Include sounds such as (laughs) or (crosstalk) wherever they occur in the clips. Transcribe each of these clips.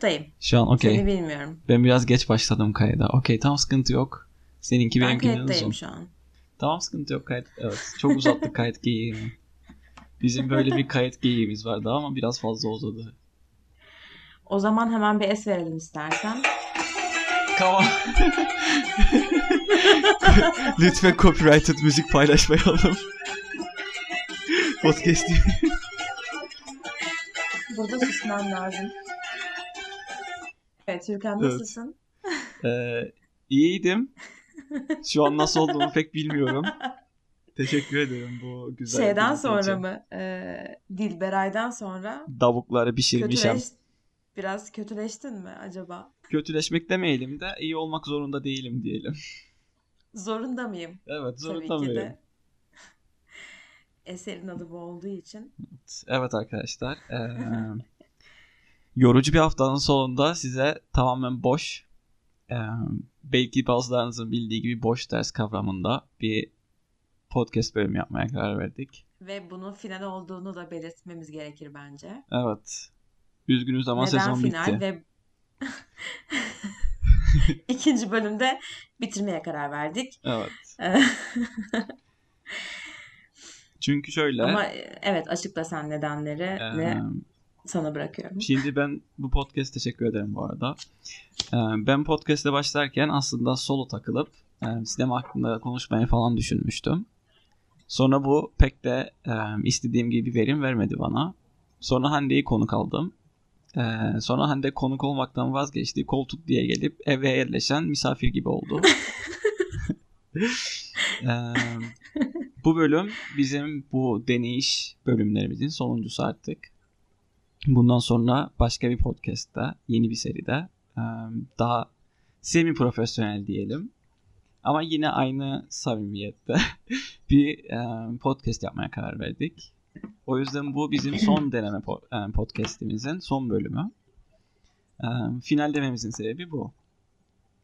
kayıttayım. Şu an okey. Seni bilmiyorum. Ben biraz geç başladım kayda. Okey tamam sıkıntı yok. Seninki Ben benimkinden uzun. şu an. Tamam sıkıntı yok kayıt. Evet çok uzattık kayıt geyiğini. Bizim böyle bir kayıt geyiğimiz vardı ama biraz fazla uzadı. O zaman hemen bir es verelim istersen. Tamam. (laughs) Lütfen copyrighted müzik paylaşmayalım. Podcast Burada susman lazım. Evet Türkan Evet. nasılsın? Ee, iyiydim. Şu an nasıl olduğumu pek bilmiyorum. (laughs) Teşekkür ederim bu güzel Şeyden sonra için. mı? Ee, Dilberay'dan sonra Davukları pişirmişim. kötüleş... biraz kötüleştin mi acaba? Kötüleşmek demeyelim de iyi olmak zorunda değilim diyelim. Zorunda mıyım? Evet Tabii zorunda ki mıyım? de. (laughs) Eserin adı bu olduğu için. Evet arkadaşlar. eee, (laughs) yorucu bir haftanın sonunda size tamamen boş, eee, belki bazılarınızın bildiği gibi boş ders kavramında bir podcast bölümü yapmaya karar verdik. Ve bunun final olduğunu da belirtmemiz gerekir bence. Evet. Üzgünüz ama Neden sezon final bitti. ve (laughs) ikinci bölümde bitirmeye karar verdik. Evet. Ee, (laughs) Çünkü şöyle. Ama e, evet açıkla sen nedenleri eee, ve sana bırakıyorum. Şimdi ben bu podcast teşekkür ederim bu arada. Ee, ben podcast'e başlarken aslında solo takılıp e, sinema hakkında konuşmayı falan düşünmüştüm. Sonra bu pek de e, istediğim gibi verim vermedi bana. Sonra Hande'yi konuk aldım. Ee, sonra Hande konuk olmaktan vazgeçti. Koltuk diye gelip eve yerleşen misafir gibi oldu. (laughs) (laughs) Bu bölüm bizim bu deneyiş bölümlerimizin sonuncusu artık. Bundan sonra başka bir podcast'ta, yeni bir seride daha semi profesyonel diyelim. Ama yine aynı samimiyette (laughs) bir podcast yapmaya karar verdik. O yüzden bu bizim son (clears throat) deneme po- podcast'imizin son bölümü. Final dememizin sebebi bu.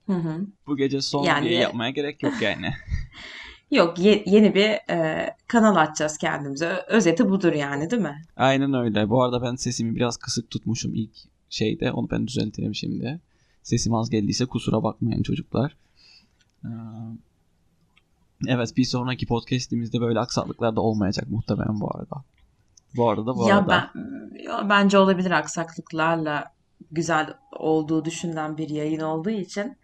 Hı hı. Bu gece son Yani- diye yapmaya gerek yok yani. (laughs) Yok ye- yeni bir e, kanal açacağız kendimize. Özeti budur yani değil mi? Aynen öyle. Bu arada ben sesimi biraz kısık tutmuşum ilk şeyde. Onu ben düzeltirim şimdi. Sesim az geldiyse kusura bakmayın çocuklar. Ee, Evet bir sonraki podcastimizde böyle aksaklıklar da olmayacak muhtemelen bu arada. Bu arada bu ya arada. ben ya bence olabilir aksaklıklarla güzel olduğu düşünülen bir yayın olduğu için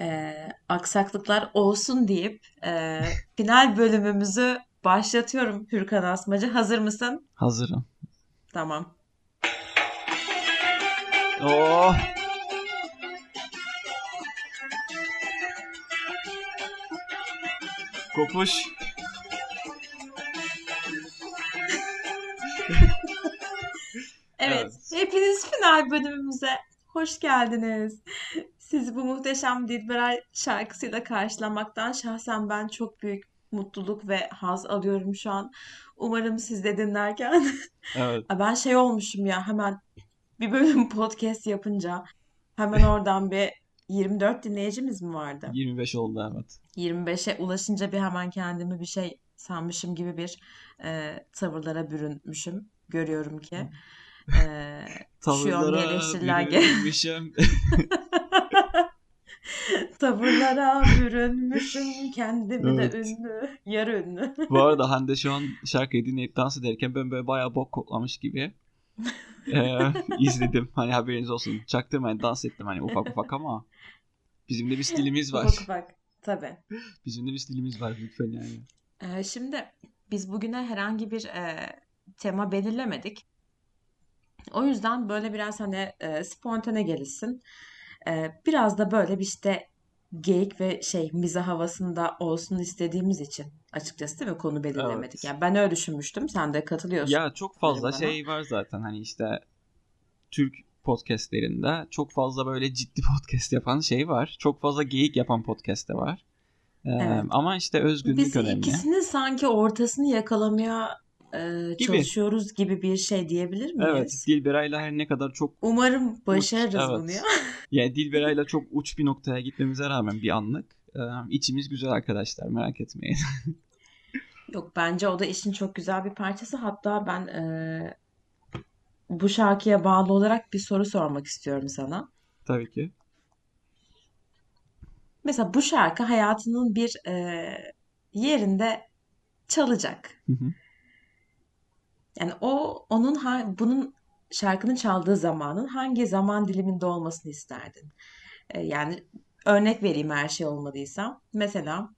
e, aksaklıklar olsun deyip e, final bölümümüzü başlatıyorum Hürkan Asmacı. Hazır mısın? Hazırım. Tamam. Oh! Kopuş. Evet, Evet. hepiniz final bölümümüze hoş geldiniz. Sizi bu muhteşem Dilberay şarkısıyla karşılamaktan şahsen ben çok büyük mutluluk ve haz alıyorum şu an. Umarım siz de dinlerken. Evet. (laughs) Ben şey olmuşum ya hemen bir bölüm (laughs) podcast yapınca hemen oradan bir 24 dinleyicimiz mi vardı? 25 oldu evet. 25'e ulaşınca bir hemen kendimi bir şey sanmışım gibi bir e, tavırlara bürünmüşüm. Görüyorum ki. E, (laughs) Tavırlara bürünmüşüm. (laughs) Tavırlara bürünmüşüm kendimi de Evet. ünlü, yarı ünlü. Bu (laughs) arada Hande şu an şarkıyı dinleyip dans ederken ben böyle bayağı bok koklamış gibi (laughs) eee, izledim. Hani haberiniz olsun. Çaktırmayın dans ettim hani ufak ufak ama bizim de bir stilimiz var. Ufak ufak. Tabii. Bizim de bir stilimiz var lütfen yani. Ee, şimdi biz bugüne herhangi bir e, tema belirlemedik. O yüzden böyle biraz hani e, spontane gelişsin. E, biraz da böyle bir işte geyik ve şey mizah havasında olsun istediğimiz için açıkçası değil mi konu belirlemedik. Evet. Yani ben öyle düşünmüştüm. Sen de katılıyorsun. Ya çok fazla şey var zaten hani işte Türk podcastlerinde çok fazla böyle ciddi (laughs) podcast yapan şey var. Çok fazla geyik yapan podcast de var. Eee, Evet. Ama işte özgünlük Biz önemli. ikisinin sanki ortasını yakalamaya e, Gibi. çalışıyoruz gibi bir şey diyebilir miyiz? Evet, Dilberay'la her ne kadar çok Umarım başarırız evet. bunu ya. (laughs) yani Dilberay'la çok uç bir noktaya gitmemize rağmen bir anlık içimiz güzel arkadaşlar merak etmeyin. (laughs) Yok bence o da işin çok güzel bir parçası. Hatta ben e, bu şarkıya bağlı olarak bir soru sormak istiyorum sana. Tabii ki. Mesela bu şarkı hayatının bir e, yerinde çalacak. Hı hı. Yani o onun ha- bunun şarkının çaldığı zamanın hangi zaman diliminde olmasını isterdin? E, yani örnek vereyim her şey olmadıysa. Mesela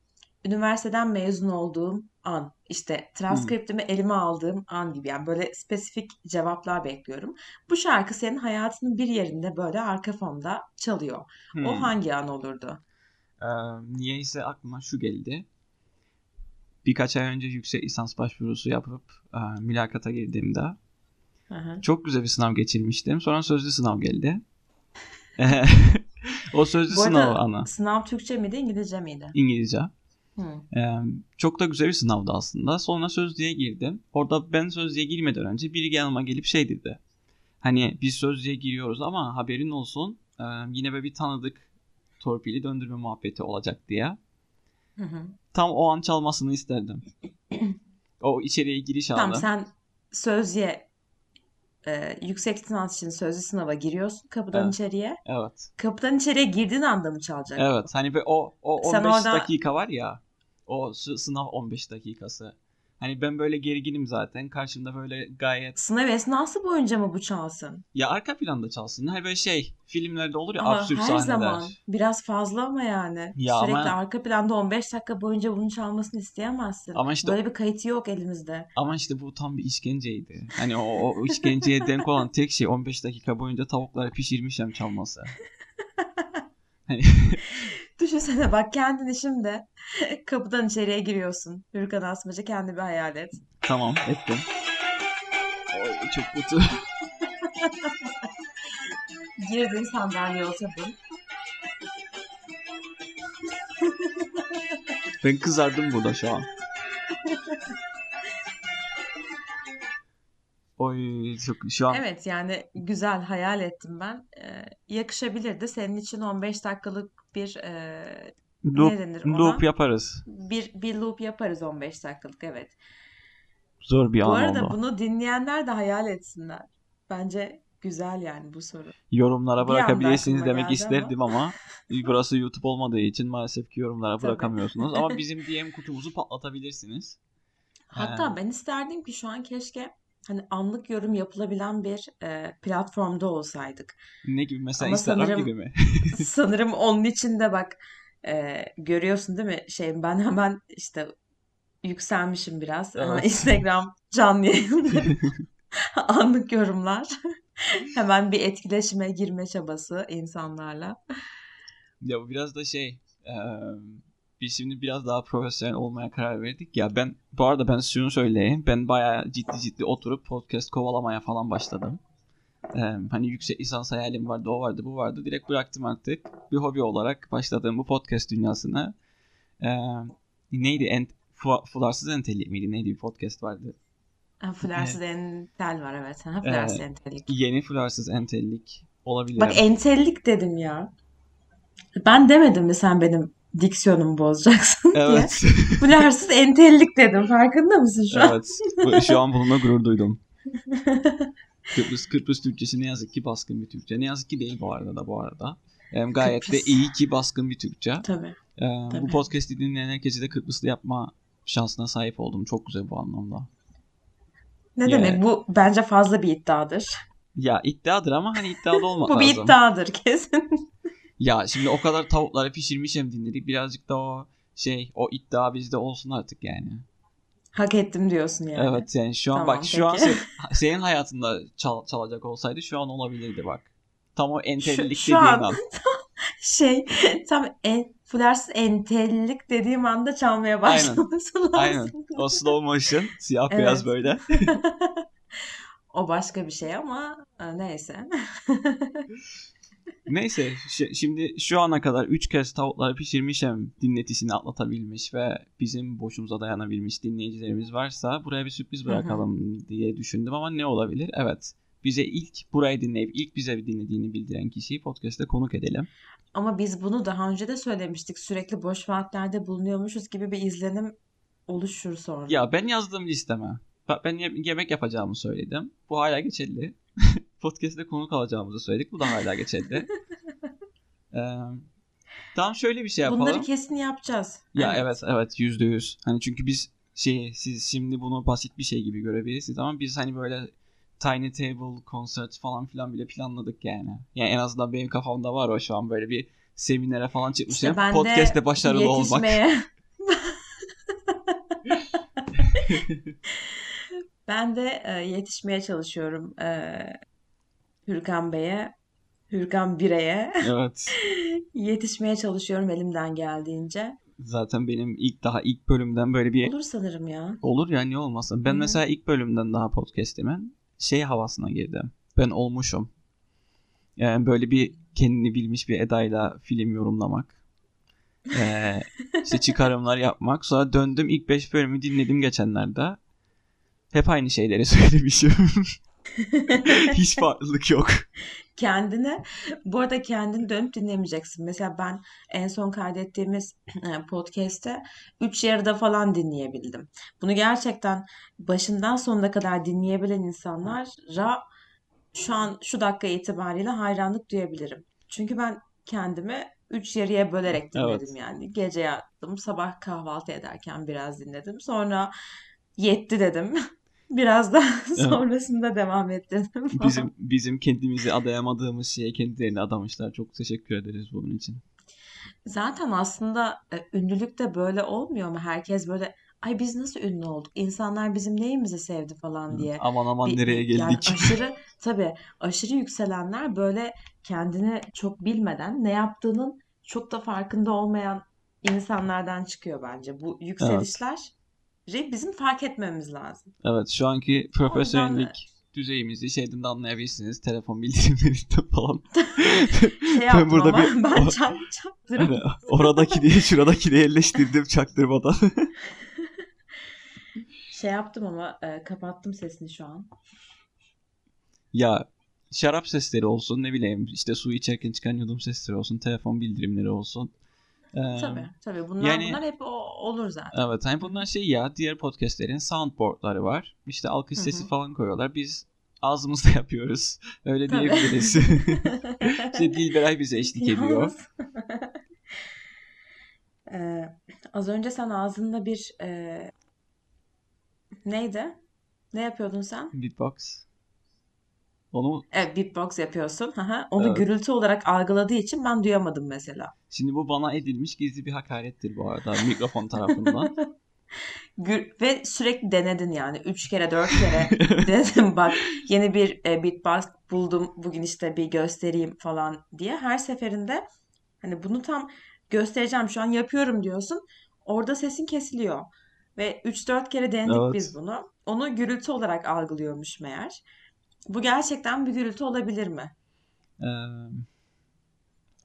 üniversiteden mezun olduğum an, işte transkriptimi elime aldığım an gibi yani böyle spesifik cevaplar bekliyorum. Bu şarkı senin hayatının bir yerinde böyle arka fonda çalıyor. O Hmm. hangi an olurdu? Ee, niyeyse aklıma şu geldi. Birkaç ay önce yüksek lisans başvurusu yapıp e, mülakata girdiğimde Hı. çok güzel bir sınav geçirmiştim. Sonra sözlü sınav geldi. (laughs) O sözlü Bu sınav ana sınav Türkçe miydi, İngilizce miydi? İngilizce. Ee, çok da güzel bir sınavdı aslında. Sonra sözlüğe girdim. Orada ben sözlüğe girmeden önce biri yanıma gelip şey dedi. Hani biz sözlüğe giriyoruz ama haberin olsun e, yine böyle bir tanıdık torpili döndürme muhabbeti olacak diye. Hı hı. Tam o an çalmasını isterdim. (clears throat) O içeriye giriş Tamam anı. sen sözlüğe e, yüksek lisans için sözlü sınava giriyorsun kapıdan Evet. içeriye. Evet. Kapıdan içeriye girdiğin anda mı çalacak? Evet. Hani bir o o Sen 15 orada dakika var ya. O sı- sınav 15 dakikası. Hani ben böyle gerginim zaten. Karşımda böyle gayet sınav esnası boyunca mı bu çalsın? ya arka planda çalsın. Hani böyle şey filmlerde olur ya Ama absürt her sahneler. zaman biraz fazla ama yani Ya sürekli ama arka planda 15 dakika boyunca bunu çalmasını isteyemezsin. ama işte Böyle bir kayıt yok elimizde. ama işte bu tam bir işkenceydi. Hani o, o işkenceye denk olan tek şey 15 dakika boyunca tavukları pişirmişim çalması. (laughs) Hani (laughs) Düşünsene bak kendini şimdi (laughs) kapıdan içeriye giriyorsun. Hürkan Asmacı kendi bir hayal et. tamam ettim. Oy, çok kötü. (laughs) Girdin sandalyeye oturdun. (laughs) Ben kızardım burada şu an. Oy çok şu an Evet yani güzel hayal ettim ben. Yakışabilirdi. Senin için 15 dakikalık bir e, loop ne denir loop ona? yaparız. Bir, bir loop yaparız 15 dakikalık evet. Zor bir Bu an arada oldu. bunu dinleyenler de hayal etsinler. Bence güzel yani bu soru. Yorumlara Bir bırakabilirsiniz demek geldi ama. isterdim ama (laughs) burası YouTube olmadığı için maalesef ki yorumlara Tabii. bırakamıyorsunuz. Ama (laughs) bizim DM kutumuzu patlatabilirsiniz. Hatta Ee, ben isterdim ki şu an keşke hani anlık yorum yapılabilen bir e, platformda olsaydık. ne gibi mesela Ama Instagram sanırım gibi mi? (laughs) sanırım onun içinde bak e, görüyorsun değil mi? Şey ben hemen işte yükselmişim biraz. Hemen Evet. Instagram canlı yayınları, (laughs) anlık yorumlar. (laughs) Hemen bir etkileşime girme çabası insanlarla. Ya bu biraz da şey e, biz şimdi biraz daha profesyonel olmaya karar verdik ya ben bu arada ben şunu söyleyeyim ben bayağı ciddi ciddi oturup podcast kovalamaya falan başladım. E, hani yüksek lisans hayalim vardı o vardı bu vardı direkt bıraktım artık bir hobi olarak başladığım bu podcast dünyasına e, neydi Ent, Fu- Fularsız Entelli miydi neydi bir podcast vardı. Ha, Flarsız entel var evet. Ha, E, Flarsız entellik. yeni Fularsız Entellik olabilir. Bak entellik dedim ya. Ben demedim mi sen benim diksiyonumu bozacaksın (laughs) diye. Evet. Flarsız entellik dedim. Farkında mısın şu an? evet. Bu- Şu an bununla gurur duydum. (laughs) Kıbrıs, Kıbrıs Türkçesi ne yazık ki baskın bir Türkçe. Ne yazık ki değil bu arada da bu arada. Hem gayet de Kıbrıs. iyi ki baskın bir Türkçe. Tabii. Ee, bu Tabii. podcast'i dinleyen herkese de Kıbrıslı yapma şansına sahip oldum. Çok güzel bu anlamda. Ne Ya, demek? Bu bence fazla bir iddiadır. ya iddiadır ama hani iddialı olmak (laughs) Bu bir lazım. iddiadır kesin. Ya şimdi o kadar tavukları pişirmişim dinledik. Birazcık da o şey o iddia bizde olsun artık yani. Hak ettim diyorsun yani. Evet yani şu an Tamam, bak şu an peki. se- (laughs) senin hayatında çal- çalacak olsaydı şu an olabilirdi bak. Tam o entellilik Şu, şu dediğin an an. (laughs) şey tam en, flarsız entellik dediğim anda çalmaya Aynen. başlaması lazım. Aynen. O slow motion siyah Evet. beyaz böyle. (laughs) O başka bir şey ama e, neyse. Neyse şi- şimdi şu ana kadar 3 kez tavukları pişirmişim dinletisini atlatabilmiş ve bizim boşumuza dayanabilmiş dinleyicilerimiz varsa buraya bir sürpriz bırakalım diye düşündüm ama ne olabilir? Evet bize ilk burayı dinleyip ilk bize dinlediğini bildiren kişiyi podcast'te konuk edelim. Ama biz bunu daha önce de söylemiştik. Sürekli boş vaatlerde bulunuyormuşuz gibi bir izlenim oluşur sonra. Ya ben yazdığım listeme ben ye- yemek yapacağımı söyledim. Bu hala geçerli. (laughs) podcast'te konuk alacağımızı söyledik. Bu da hala geçerli. (laughs) ee, tamam şöyle bir şey yapalım. Bunları kesin yapacağız. Ya evet evet yüzde yüz. Hani çünkü biz şey siz şimdi bunu basit bir şey gibi görebilirsiniz ama biz hani böyle tiny table concert falan filan bile planladık yani. Yani en azından benim kafamda var o şu an böyle bir seminere falan çıkmışım. İşte ben Podcast'te başarılı olmak. (laughs) ben de e, yetişmeye çalışıyorum e, Hürkan Bey'e, Hürkan Birey'e. Evet. (laughs) Yetişmeye çalışıyorum elimden geldiğince. Zaten benim ilk daha ilk bölümden böyle bir Olur sanırım ya. olur ya niye olmasın. Ben hı. mesela ilk bölümden daha podcast'imin şey havasına girdim. Ben olmuşum. Yani böyle bir kendini bilmiş bir edayla film yorumlamak. Ee, işte (laughs) çıkarımlar yapmak. Sonra döndüm ilk 5 bölümü dinledim geçenlerde. Hep aynı şeyleri (laughs) söylemişim. (laughs) Hiç farklılık yok. Kendine, bu arada kendini dönüp dinlemeyeceksin. Mesela ben en son kaydettiğimiz (clears throat) e, podcast'te 3 yarıda falan dinleyebildim. Bunu gerçekten başından sonuna kadar dinleyebilen insanlara şu an şu dakika itibariyle hayranlık duyabilirim. Çünkü ben kendimi 3 yarıya bölerek dinledim Evet. yani. Gece yattım, sabah kahvaltı ederken biraz dinledim. Sonra yetti dedim. (laughs) Biraz da (laughs) sonrasında devam ettirdim. (laughs) Bizim bizim kendimizi adayamadığımız şeye kendilerini adamışlar. Çok teşekkür ederiz bunun için. Zaten aslında e, ünlülük de böyle olmuyor mu? Herkes böyle ay biz nasıl ünlü olduk? İnsanlar bizim neyimizi sevdi falan diye. Aman aman Bir, nereye bir- yani geldik. (laughs) aşırı tabii aşırı yükselenler böyle kendini çok bilmeden ne yaptığının çok da farkında olmayan insanlardan çıkıyor bence. Bu yükselişler bizim fark etmemiz lazım. Evet şu anki profesyonellik düzeyimizi şeyden de anlayabilirsiniz. Telefon bildirimlerinden (laughs) falan. (laughs) şey yaptım burada ama bir- ben çak, çaktırım. Hani oradaki diye şuradaki de yerleştirdim çaktırmadan. (laughs) Şey yaptım ama e, kapattım sesini şu an. ya şarap sesleri olsun ne bileyim işte su içerken çıkan yudum sesleri olsun telefon bildirimleri olsun. Ee, Tabii tabii bunlar yani- bunlar hep o- olur zaten. Evet hani bunlar şey ya diğer podcastlerin soundboardları var. İşte alkış Hı sesi falan koyuyorlar. Biz ağzımızda (laughs) yapıyoruz. Öyle Tabii. diyebiliriz. (laughs) işte Dilberay bize eşlik ediyor. (laughs) Ee, az önce sen ağzında bir e, neydi? Ne yapıyordun sen? Beatbox. Onu Evet, beatbox yapıyorsun. Haha. Onu Evet. gürültü olarak algıladığı için ben duyamadım mesela. şimdi bu bana edilmiş gizli bir hakarettir bu arada mikrofon tarafından. (laughs) Ve sürekli denedin yani. Üç kere, dört kere (laughs) denedim bak yeni bir e, beatbox buldum bugün işte bir göstereyim falan diye. Her seferinde hani bunu tam göstereceğim şu an yapıyorum diyorsun. Orada sesin kesiliyor. Ve 3-4 kere denedik Evet. biz bunu. Onu gürültü olarak algılıyormuş meğer. Bu gerçekten bir gürültü olabilir mi? Ee,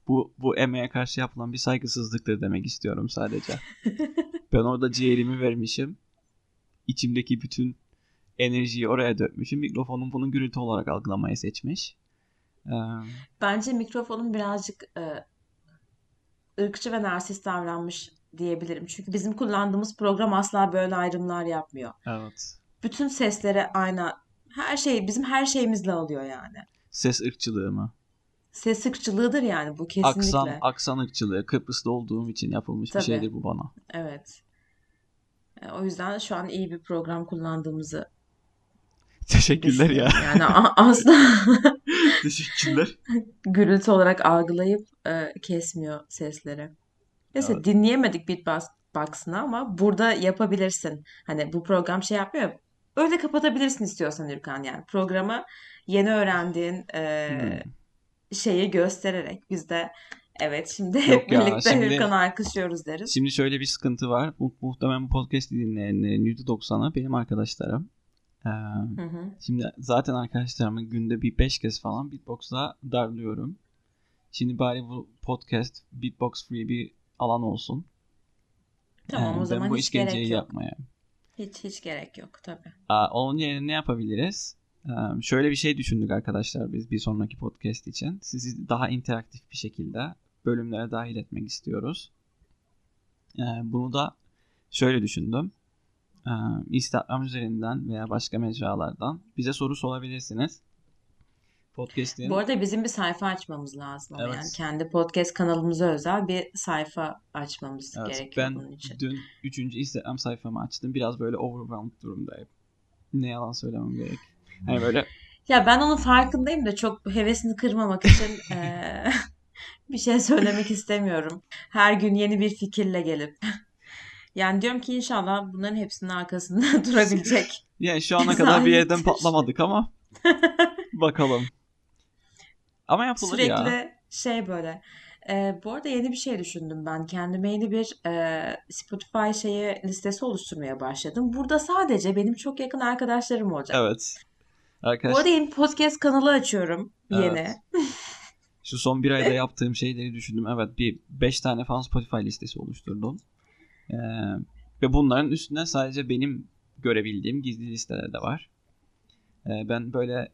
bu bu emeğe karşı yapılan bir saygısızlıktır demek istiyorum sadece. (laughs) ben orada ciğerimi vermişim. İçimdeki bütün enerjiyi oraya dökmüşüm. Mikrofonum bunu gürültü olarak algılamayı seçmiş. Ee, Bence mikrofonun birazcık e, ırkçı ve narsist davranmış diyebilirim. Çünkü bizim kullandığımız program asla böyle ayrımlar yapmıyor. evet. Bütün sesleri aynı, her şey bizim her şeyimizle alıyor yani. Ses ırkçılığı mı? Ses ırkçılığıdır yani bu Aksan, kesinlikle. aksan ırkçılığı. Kıbrıs'ta olduğum için yapılmış bir Tabii. şeydir bu bana. Evet. E, O yüzden şu an iyi bir program kullandığımızı Teşekkürler ya. Yani (laughs) asla (laughs) Teşekkürler. gürültü olarak algılayıp e, kesmiyor sesleri. Neyse Evet. dinleyemedik beatbox'ını ama burada yapabilirsin. Hani bu program şey yapmıyor. Öyle kapatabilirsin istiyorsan Ürkan yani. Programı yeni öğrendiğin e, Hmm. şeyi göstererek biz de evet şimdi Yok hep (laughs) ya, birlikte şimdi- Hürkan'ı alkışlıyoruz deriz. Şimdi şöyle bir sıkıntı var. Mu- muhtemelen bu podcast'i dinleyenlerin %90'ı benim arkadaşlarım. Ee, Hı hı. şimdi zaten arkadaşlarımı günde bir 5 kez falan beatbox'la darlıyorum. Şimdi bari bu podcast beatbox free bir alan olsun. Tamam Ee, o zaman ben bu hiç işkenceyi gerek yok. yapmaya. Hiç hiç gerek yok tabii. Aa, onun yerine ne yapabiliriz? Ee, şöyle bir şey düşündük arkadaşlar biz bir sonraki podcast için. Sizi daha interaktif bir şekilde bölümlere dahil etmek istiyoruz. Ee, bunu da şöyle düşündüm. Ee, Instagram üzerinden veya başka mecralardan bize soru sorabilirsiniz. Podcast'in Bu arada bizim bir sayfa açmamız lazım Evet. yani kendi podcast kanalımıza özel bir sayfa açmamız Evet, gerekiyor ben bunun için. dün 3. Instagram sayfamı açtım. Biraz böyle overwhelmed durumdayım. Ne yalan söylemem gerek. Hani böyle (laughs) Ya ben onun farkındayım da çok hevesini kırmamak için (laughs) eee, (laughs) bir şey söylemek istemiyorum. Her gün yeni bir fikirle gelip. Yani diyorum ki inşallah bunların hepsinin arkasında durabilecek. yani şu ana kadar bir yerden patlamadık ama bakalım. Ama yapılır Sürekli ya. şey böyle. Eee, bu arada yeni bir şey düşündüm ben. Kendime yeni bir eee, Spotify şeyi listesi oluşturmaya başladım. Burada sadece benim çok yakın arkadaşlarım olacak. Evet. Bu Arkadaşlar arada yeni podcast kanalı açıyorum. Yeni. Evet. (laughs) şu son bir ayda yaptığım şeyleri düşündüm. Evet bir 5 tane falan Spotify listesi oluşturdum. Ee, ve bunların üstüne sadece benim görebildiğim gizli listeler de var. Ee, ben böyle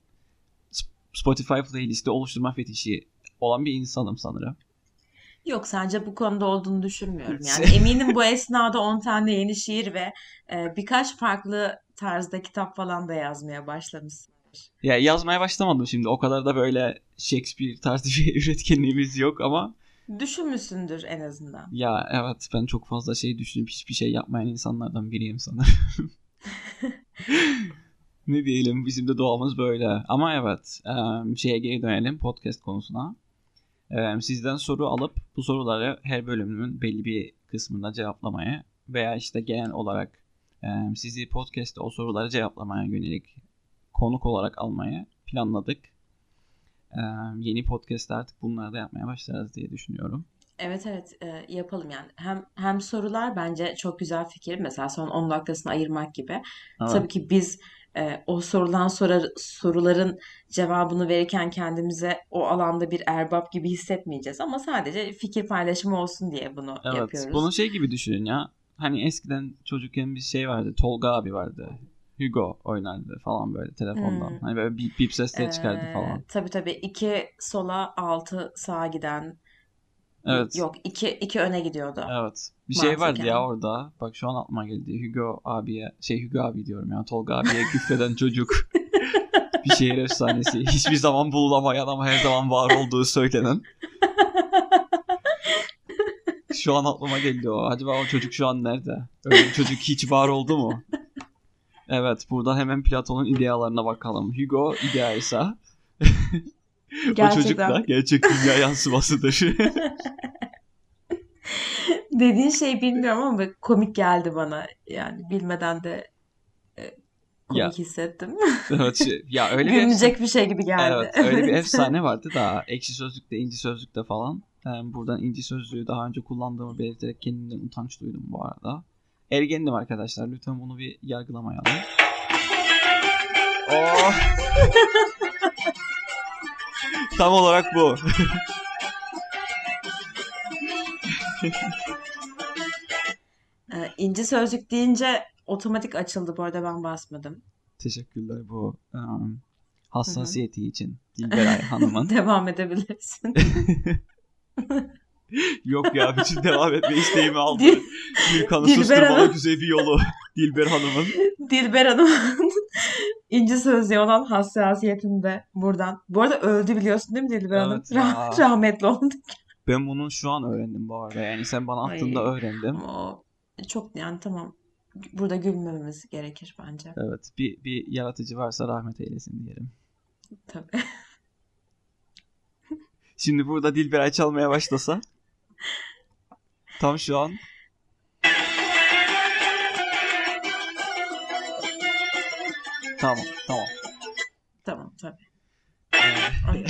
Spotify playlisti oluşturma fetişi olan bir insanım sanırım. Yok sadece bu konuda olduğunu düşünmüyorum. Yani (laughs) eminim bu esnada 10 tane yeni şiir ve e, birkaç farklı tarzda kitap falan da yazmaya başlamışsındır. Ya yazmaya başlamadım şimdi. O kadar da böyle Shakespeare tarzı (laughs) bir üretkenliğimiz yok ama Düşünmüşsündür en azından. ya evet ben çok fazla şey düşünüp hiçbir şey yapmayan insanlardan biriyim sanırım. (laughs) ne diyelim bizim de doğamız böyle. Ama evet şeye geri dönelim podcast konusuna. Sizden soru alıp bu soruları her bölümün belli bir kısmında cevaplamaya veya işte genel olarak sizi podcast'te o soruları cevaplamaya yönelik konuk olarak almaya planladık. Yeni podcast'te artık bunları da yapmaya başlarız diye düşünüyorum. Evet evet e, yapalım yani. Hem hem sorular bence çok güzel fikir. Mesela son 10 dakikasını ayırmak gibi. Evet. Tabii ki biz e, o sorulan sorar, soruların cevabını verirken kendimize o alanda bir erbap gibi hissetmeyeceğiz. Ama sadece fikir paylaşımı olsun diye bunu Evet. yapıyoruz. Bunu şey gibi düşünün ya. Hani eskiden çocukken bir şey vardı. Tolga abi vardı. Hugo oynardı falan böyle telefondan. Hmm. Hani böyle bip bip sesleri çıkardı Ee, falan. tabii tabii iki sola altı sağa giden Evet. yok iki iki öne gidiyordu. Evet. Bir şey vardı Mantıken. ya orada. Bak şu an aklıma geldi. Hugo abiye şey Hugo abi diyorum ya. Tolga abiye (laughs) küfreden çocuk. bir şehir efsanesi. Hiçbir zaman bulunamayan ama her zaman var olduğu söylenen. Şu an aklıma geldi o. Acaba o çocuk şu an nerede? Öyle bir çocuk hiç var oldu mu? Evet, buradan hemen Platon'un idealarına bakalım. Hugo ideaysa o çocuk da Gerçekten gerçek dünya yansımasıdır. (laughs) dediğin şey bilmiyorum ama komik geldi bana. Yani bilmeden de e, komik Ya. hissettim. (laughs) evet, şey- ya öyle bir Gülünecek bir şey gibi geldi. Evet öyle bir Evet. (laughs) efsane vardı da ekşi sözlükte inci sözlükte falan. Yani buradan inci sözlüğü daha önce kullandığımı belirterek kendimden utanç duydum bu arada. Ergendim arkadaşlar lütfen bunu bir yargılamayalım. Oh! Tam olarak bu. Ee, İnci sözlük deyince otomatik açıldı bu arada ben basmadım. Teşekkürler bu um, hassasiyeti için Dilberay Hanım'ın. (laughs) Devam edebilirsin. (laughs) (laughs) Yok ya bütün devam etme isteğimi aldı. Dil- Gülkan'ı Hanım. (laughs) güzel bir yolu. (laughs) Dilber Hanım'ın. Dilber Hanım'ın İnci sözlüğe olan hassasiyetini de buradan. Bu arada öldü biliyorsun değil mi Dilber Hanım? Evet ya. Rah- rahmetli oldu. Ben bunu şu an öğrendim bu arada. Yani sen bana attığında Ay. öğrendim. O çok yani tamam. Burada gülmememiz gerekir bence. Evet. Bir, bir yaratıcı varsa rahmet eylesin diyelim. Tabii. Şimdi burada Dilberay çalmaya başlasa. Tam şu an. Tamam. Tamam. Tamam tabii. Ay.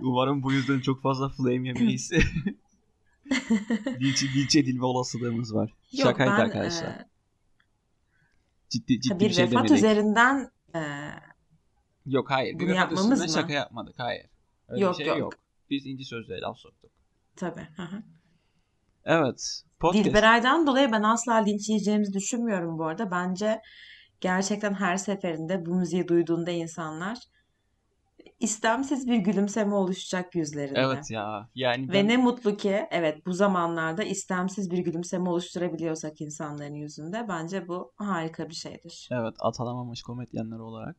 (laughs) umarım bu yüzden çok fazla flame yemeyiz. (laughs) linç, linç edilme olasılığımız var. Yok Şakaydı ben arkadaşlar. e, Ciddi ciddi bir bir şey vefat demedik. üzerinden e, Yok hayır. Bir Bunu vefat yapmamız mı? şaka yapmadık. Hayır. Öyle Yok, bir şey yok. yok. Biz inci sözlüğe laf soktuk. tabii. hı hı. Evet. Podcast. Dilberay'dan dolayı ben asla linç yiyeceğimizi düşünmüyorum bu arada. Bence gerçekten her seferinde bu müziği duyduğunda insanlar istemsiz bir gülümseme oluşacak yüzlerinde. Evet ya. Yani Ve ben, ne mutlu ki evet bu zamanlarda istemsiz bir gülümseme oluşturabiliyorsak insanların yüzünde bence bu harika bir şeydir. evet atanamamış komedyenler olarak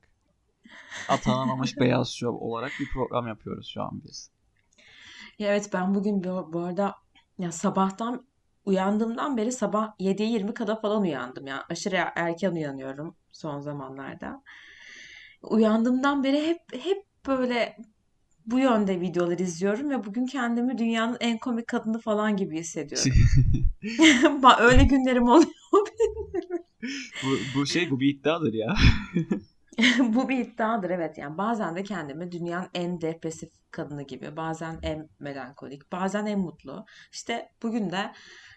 atanamamış (laughs) beyaz şov olarak bir program yapıyoruz şu an biz. Ya evet ben bugün bu, arada ya sabahtan uyandığımdan beri sabah 7'ye 20 kada falan uyandım ya. Aşırı erken uyanıyorum son zamanlarda. Uyandığımdan beri hep hep böyle bu yönde videolar izliyorum ve bugün kendimi dünyanın en komik kadını falan gibi hissediyorum. (laughs) (laughs) Öyle günlerim oluyor (laughs) bu, bu şey bu bir iddiadır ya. (laughs) bu bir iddiadır evet yani bazen de kendimi dünyanın en depresif kadını gibi bazen en melankolik bazen en mutlu işte bugün de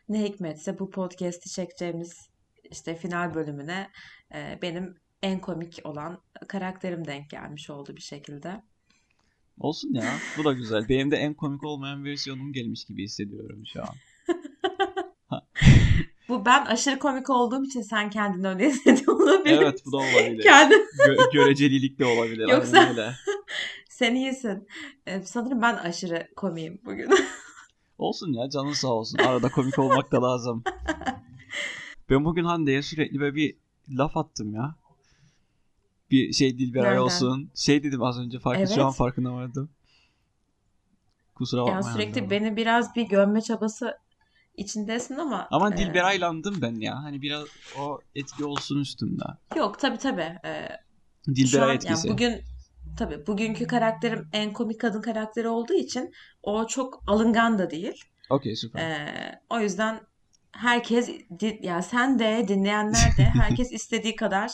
ne hikmetse bu podcast'i çekeceğimiz işte final bölümüne e, benim en komik olan karakterim denk gelmiş oldu bir şekilde. Olsun ya. Bu da güzel. Benim de en komik olmayan versiyonum gelmiş gibi hissediyorum şu an. (laughs) bu ben aşırı komik olduğum için sen kendini öyle (laughs) hissediyor olabilir. Evet bu da olabilir. Kendi... Gö- görecelilik de olabilir. Yoksa öyle. (laughs) sen iyisin. Ee, sanırım ben aşırı komiyim bugün. (laughs) olsun ya canın sağ olsun. Arada komik olmak da lazım. Ben bugün Hande'ye sürekli böyle bir laf attım ya bir şey Dilberay olsun. Şey dedim az önce farkı evet. şu an farkına vardım. Kusura bakma. Yani sürekli yani. beni biraz bir gömme çabası içindesin ama. Ama e... Dilberaylandım ben ya. Hani biraz o etki olsun üstümde. Yok tabi tabi. E, Dilberay etkisi. Yani bugün tabi bugünkü karakterim en komik kadın karakteri olduğu için o çok alıngan da değil. Okey süper. E, o yüzden herkes ya yani sen de dinleyenler de (laughs) herkes istediği kadar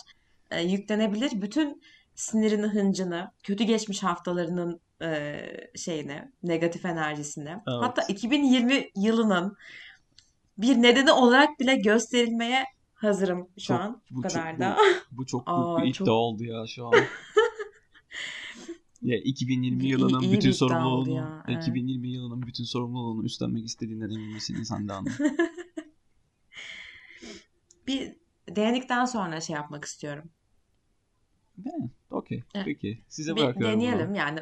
e, yüklenebilir. Bütün sinirini, hıncını, kötü geçmiş haftalarının e, şeyine, negatif enerjisine. Evet. Hatta 2020 yılının bir nedeni olarak bile gösterilmeye hazırım şu çok, an. Bu, kadar çok, da. Bu, bu çok (laughs) büyük Aa, bir çok... iddia oldu ya şu an. (laughs) ya 2020 yılının iyi, iyi bütün sorumluluğunu evet. 2020 yılının bütün sorumluluğunu üstlenmek istediğinden emin misin sen de (laughs) bir denedikten sonra şey yapmak istiyorum. Yani, okey. Peki. Size bir bırakıyorum. Deneyelim bunu. yani.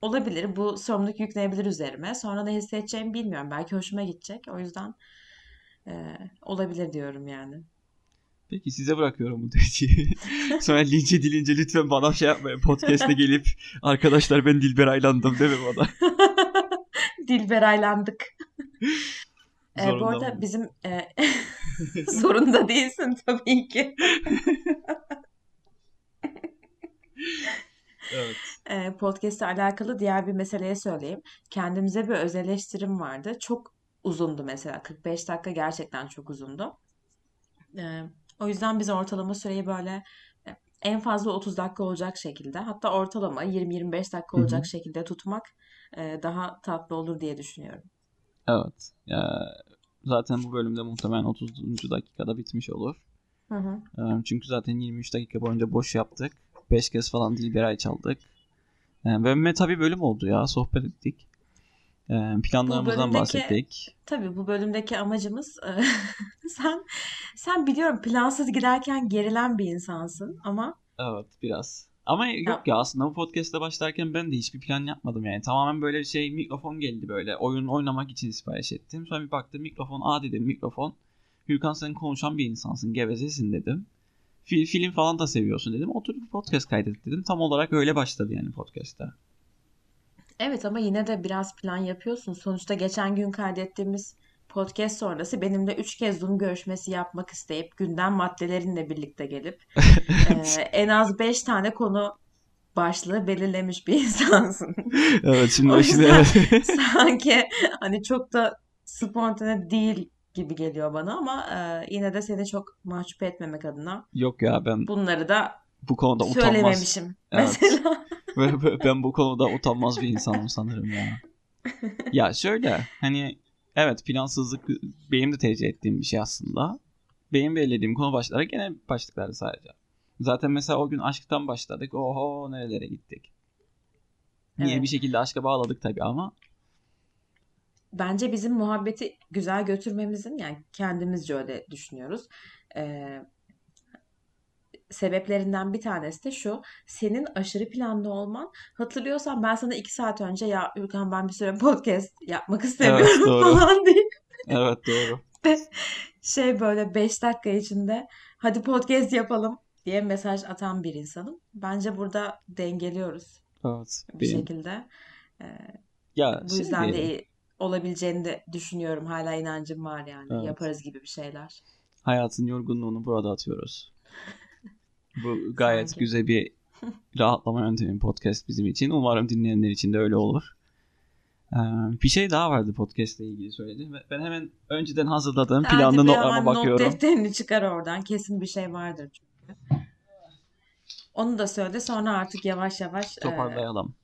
Olabilir. Bu sorumluluk yüklenebilir üzerime. Sonra ne hissedeceğimi bilmiyorum. Belki hoşuma gidecek. O yüzden e, olabilir diyorum yani. Peki size bırakıyorum bu tercihi. (laughs) Sonra linçe dilince lütfen bana şey yapmayın. Podcast'e (laughs) gelip arkadaşlar ben Dilber Aylandım değil mi bana? (laughs) Dilber Aylandık. e, bu arada mı? bizim e, zorunda değilsin tabii ki. Evet. E, Podcast ile alakalı diğer bir meseleye söyleyeyim. Kendimize bir öz eleştirim vardı. Çok uzundu mesela. 45 dakika gerçekten çok uzundu. E, o yüzden biz ortalama süreyi böyle e, en fazla 30 dakika olacak şekilde hatta ortalama 20-25 dakika olacak Hı-hı. şekilde tutmak e, daha tatlı olur diye düşünüyorum. Evet. Ya, zaten bu bölümde muhtemelen 30. dakikada bitmiş olur. Hı hı. Çünkü zaten 23 dakika boyunca boş yaptık. 5 kez falan Dilberay çaldık. Ve tabii bölüm oldu ya. Sohbet ettik. Planlarımızdan bahsettik. Tabii bu bölümdeki amacımız (laughs) sen sen biliyorum plansız giderken gerilen bir insansın ama Evet biraz. Ama yok ya, ya aslında bu podcast'te başlarken ben de hiçbir plan yapmadım yani. Tamamen böyle bir şey mikrofon geldi böyle. Oyun oynamak için sipariş ettim. Sonra bir baktım mikrofon. Aa dedim mikrofon. Hürkan sen konuşan bir insansın. Gevezesin dedim. Fil, film falan da seviyorsun dedim. Otur bir podcast kaydet dedim. Tam olarak öyle başladı yani podcast'ta. Evet ama yine de biraz plan yapıyorsun. Sonuçta geçen gün kaydettiğimiz podcast sonrası benimle üç kez Zoom görüşmesi yapmak isteyip gündem maddelerinle birlikte gelip (laughs) e, en az beş tane konu başlığı belirlemiş bir insansın. Evet şimdi o yüzden (laughs) sanki hani çok da spontane değil gibi geliyor bana ama e, yine de seni çok mahcup etmemek adına. Yok ya ben bunları da bu konuda utanmaz. Söylememişim evet. mesela. (laughs) ben bu konuda utanmaz bir insanım sanırım ya. Ya şöyle hani evet plansızlık benim de tercih ettiğim bir şey aslında. Benim belirlediğim konu başları gene başlıkları sadece. Zaten mesela o gün aşktan başladık. Oho nerelere gittik. Niye evet. bir şekilde aşka bağladık tabii ama bence bizim muhabbeti güzel götürmemizin yani kendimizce öyle düşünüyoruz. Ee, sebeplerinden bir tanesi de şu. Senin aşırı planlı olman. Hatırlıyorsan ben sana iki saat önce ya Ülkan ben bir süre podcast yapmak istemiyorum evet, doğru. falan diye. Evet doğru. (laughs) şey böyle beş dakika içinde hadi podcast yapalım diye mesaj atan bir insanım. Bence burada dengeliyoruz Evet. bir Benim şekilde. Ee, ya bu şey yüzden de diyelim. iyi olabileceğini de düşünüyorum. Hala inancım var yani. Evet. Yaparız gibi bir şeyler. Hayatın yorgunluğunu burada atıyoruz. (laughs) Bu gayet Sanki. güzel bir rahatlama yöntemi podcast bizim için. Umarım dinleyenler için de öyle olur. Ee, bir şey daha vardı podcast ile ilgili söyledi. Ve Ben hemen önceden hazırladığım Hadi planlı notlarıma hemen not bakıyorum. defterini çıkar oradan. Kesin bir şey vardır çünkü. Onu da söyle sonra artık yavaş yavaş e, Toparlayalım.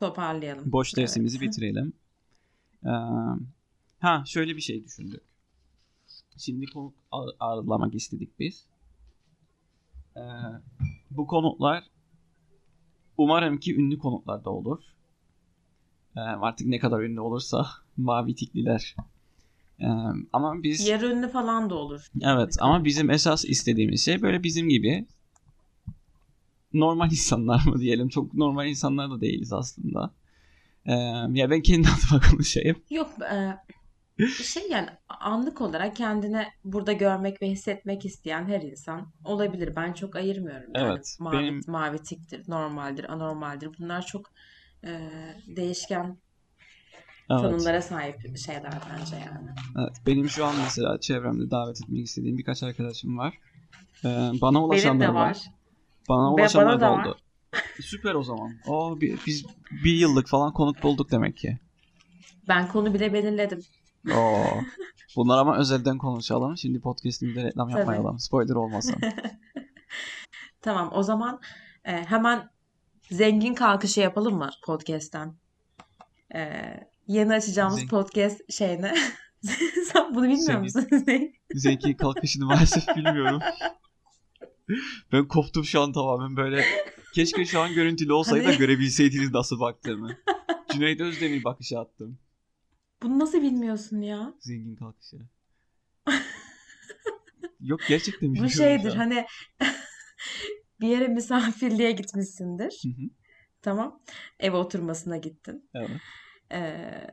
toparlayalım. Boş Evet. dersimizi bitirelim. Ee, ha şöyle bir şey düşündük. Şimdi konuk ağ- ağırlamak istedik biz. Ee, bu konuklar umarım ki ünlü konuklar da olur. Ee, artık ne kadar ünlü olursa (laughs) mavi tikliler. Ee, ama biz Yarı ünlü falan da olur. evet ama bizim esas istediğimiz şey böyle bizim gibi normal insanlar mı diyelim. Çok normal insanlar da değiliz aslında. Ee, ya ben kendi (laughs) adıma konuşayım. Yok e, şey yani anlık olarak kendini burada görmek ve hissetmek isteyen her insan olabilir. Ben çok ayırmıyorum. Yani Evet, mavi, benim- mavi tiktir, normaldir, anormaldir. Bunlar çok e, değişken Evet. tanımlara sahip şeyler bence yani. Evet, benim şu an mesela çevremde davet etmek istediğim birkaç arkadaşım var. Ee, bana Benim ulaşanlar de var. var. Bana ulaşanlar bana da oldu. Süper o zaman. O bir- biz bir yıllık falan konuk bulduk demek ki. Ben konu bile belirledim. Oo. (laughs) Bunlar ama özelden konuşalım. Şimdi podcast'imizde reklam Tabii. yapmayalım. Spoiler olmasın. (laughs) Tamam, o zaman e, hemen zengin kalkışı yapalım mı podcast'ten? E, yeni açacağımız Zen- podcast şeyine. (laughs) Sen bunu bilmiyor Zengin. musun? Zeki kalkışını maalesef bilmiyorum. Ben koptum şu an tamamen böyle. Keşke şu an görüntülü olsaydı da Hani- görebilseydiniz nasıl baktığımı. Cüneyt Özdemir bakışı attım. Bunu nasıl bilmiyorsun ya? Zengin kalkışı. Yok gerçekten Bu bilmiyorum şeydir şu an. hani (laughs) bir yere misafirliğe gitmişsindir. Hı hı, Tamam. Eve oturmasına gittin. evet. Ee,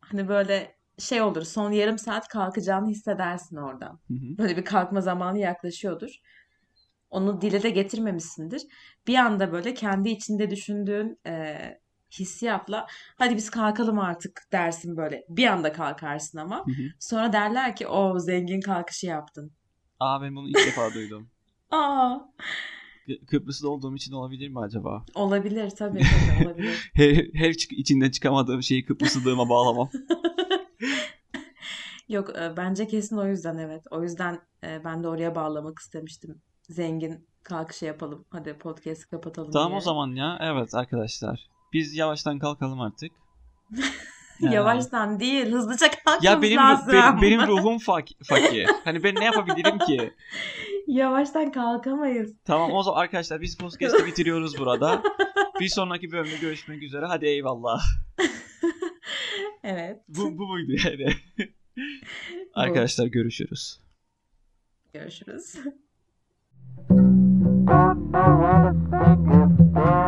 hani böyle şey olur son yarım saat kalkacağını hissedersin oradan. Hı hı. Böyle bir kalkma zamanı yaklaşıyordur. Onu dile de getirmemişsindir. Bir anda böyle kendi içinde düşündüğün e, hissiyatla hadi biz kalkalım artık dersin böyle. Bir anda kalkarsın ama. Hı hı. Sonra derler ki o zengin kalkışı yaptın. Aa ben bunu ilk defa duydum. (laughs) Aa, Kı- Kıbrıs'ta olduğum için olabilir mi acaba? olabilir tabii (laughs) tabii olabilir. (laughs) Her, her çık- içinden çıkamadığım şeyi Kıbrıslılığıma bağlamam. Yok e, bence kesin o yüzden evet. O yüzden e, ben de oraya bağlamak istemiştim. Zengin kalkışı yapalım. Hadi podcast'ı kapatalım Tamam diye. o zaman ya. Evet arkadaşlar. Biz yavaştan kalkalım artık. Ee, (laughs) Yavaştan değil, hızlıca Ya kalkmamız benim lazım. benim, benim (laughs) ruhum fak fakir. Hani ben ne yapabilirim ki? Yavaştan kalkamayız. Tamam o zaman arkadaşlar biz podcast'ı bitiriyoruz burada. Bir sonraki bölümde görüşmek üzere. Hadi eyvallah. (laughs) Evet. Bu, bu muydu yani? arkadaşlar görüşürüz. Görüşürüz. Don't know anything if there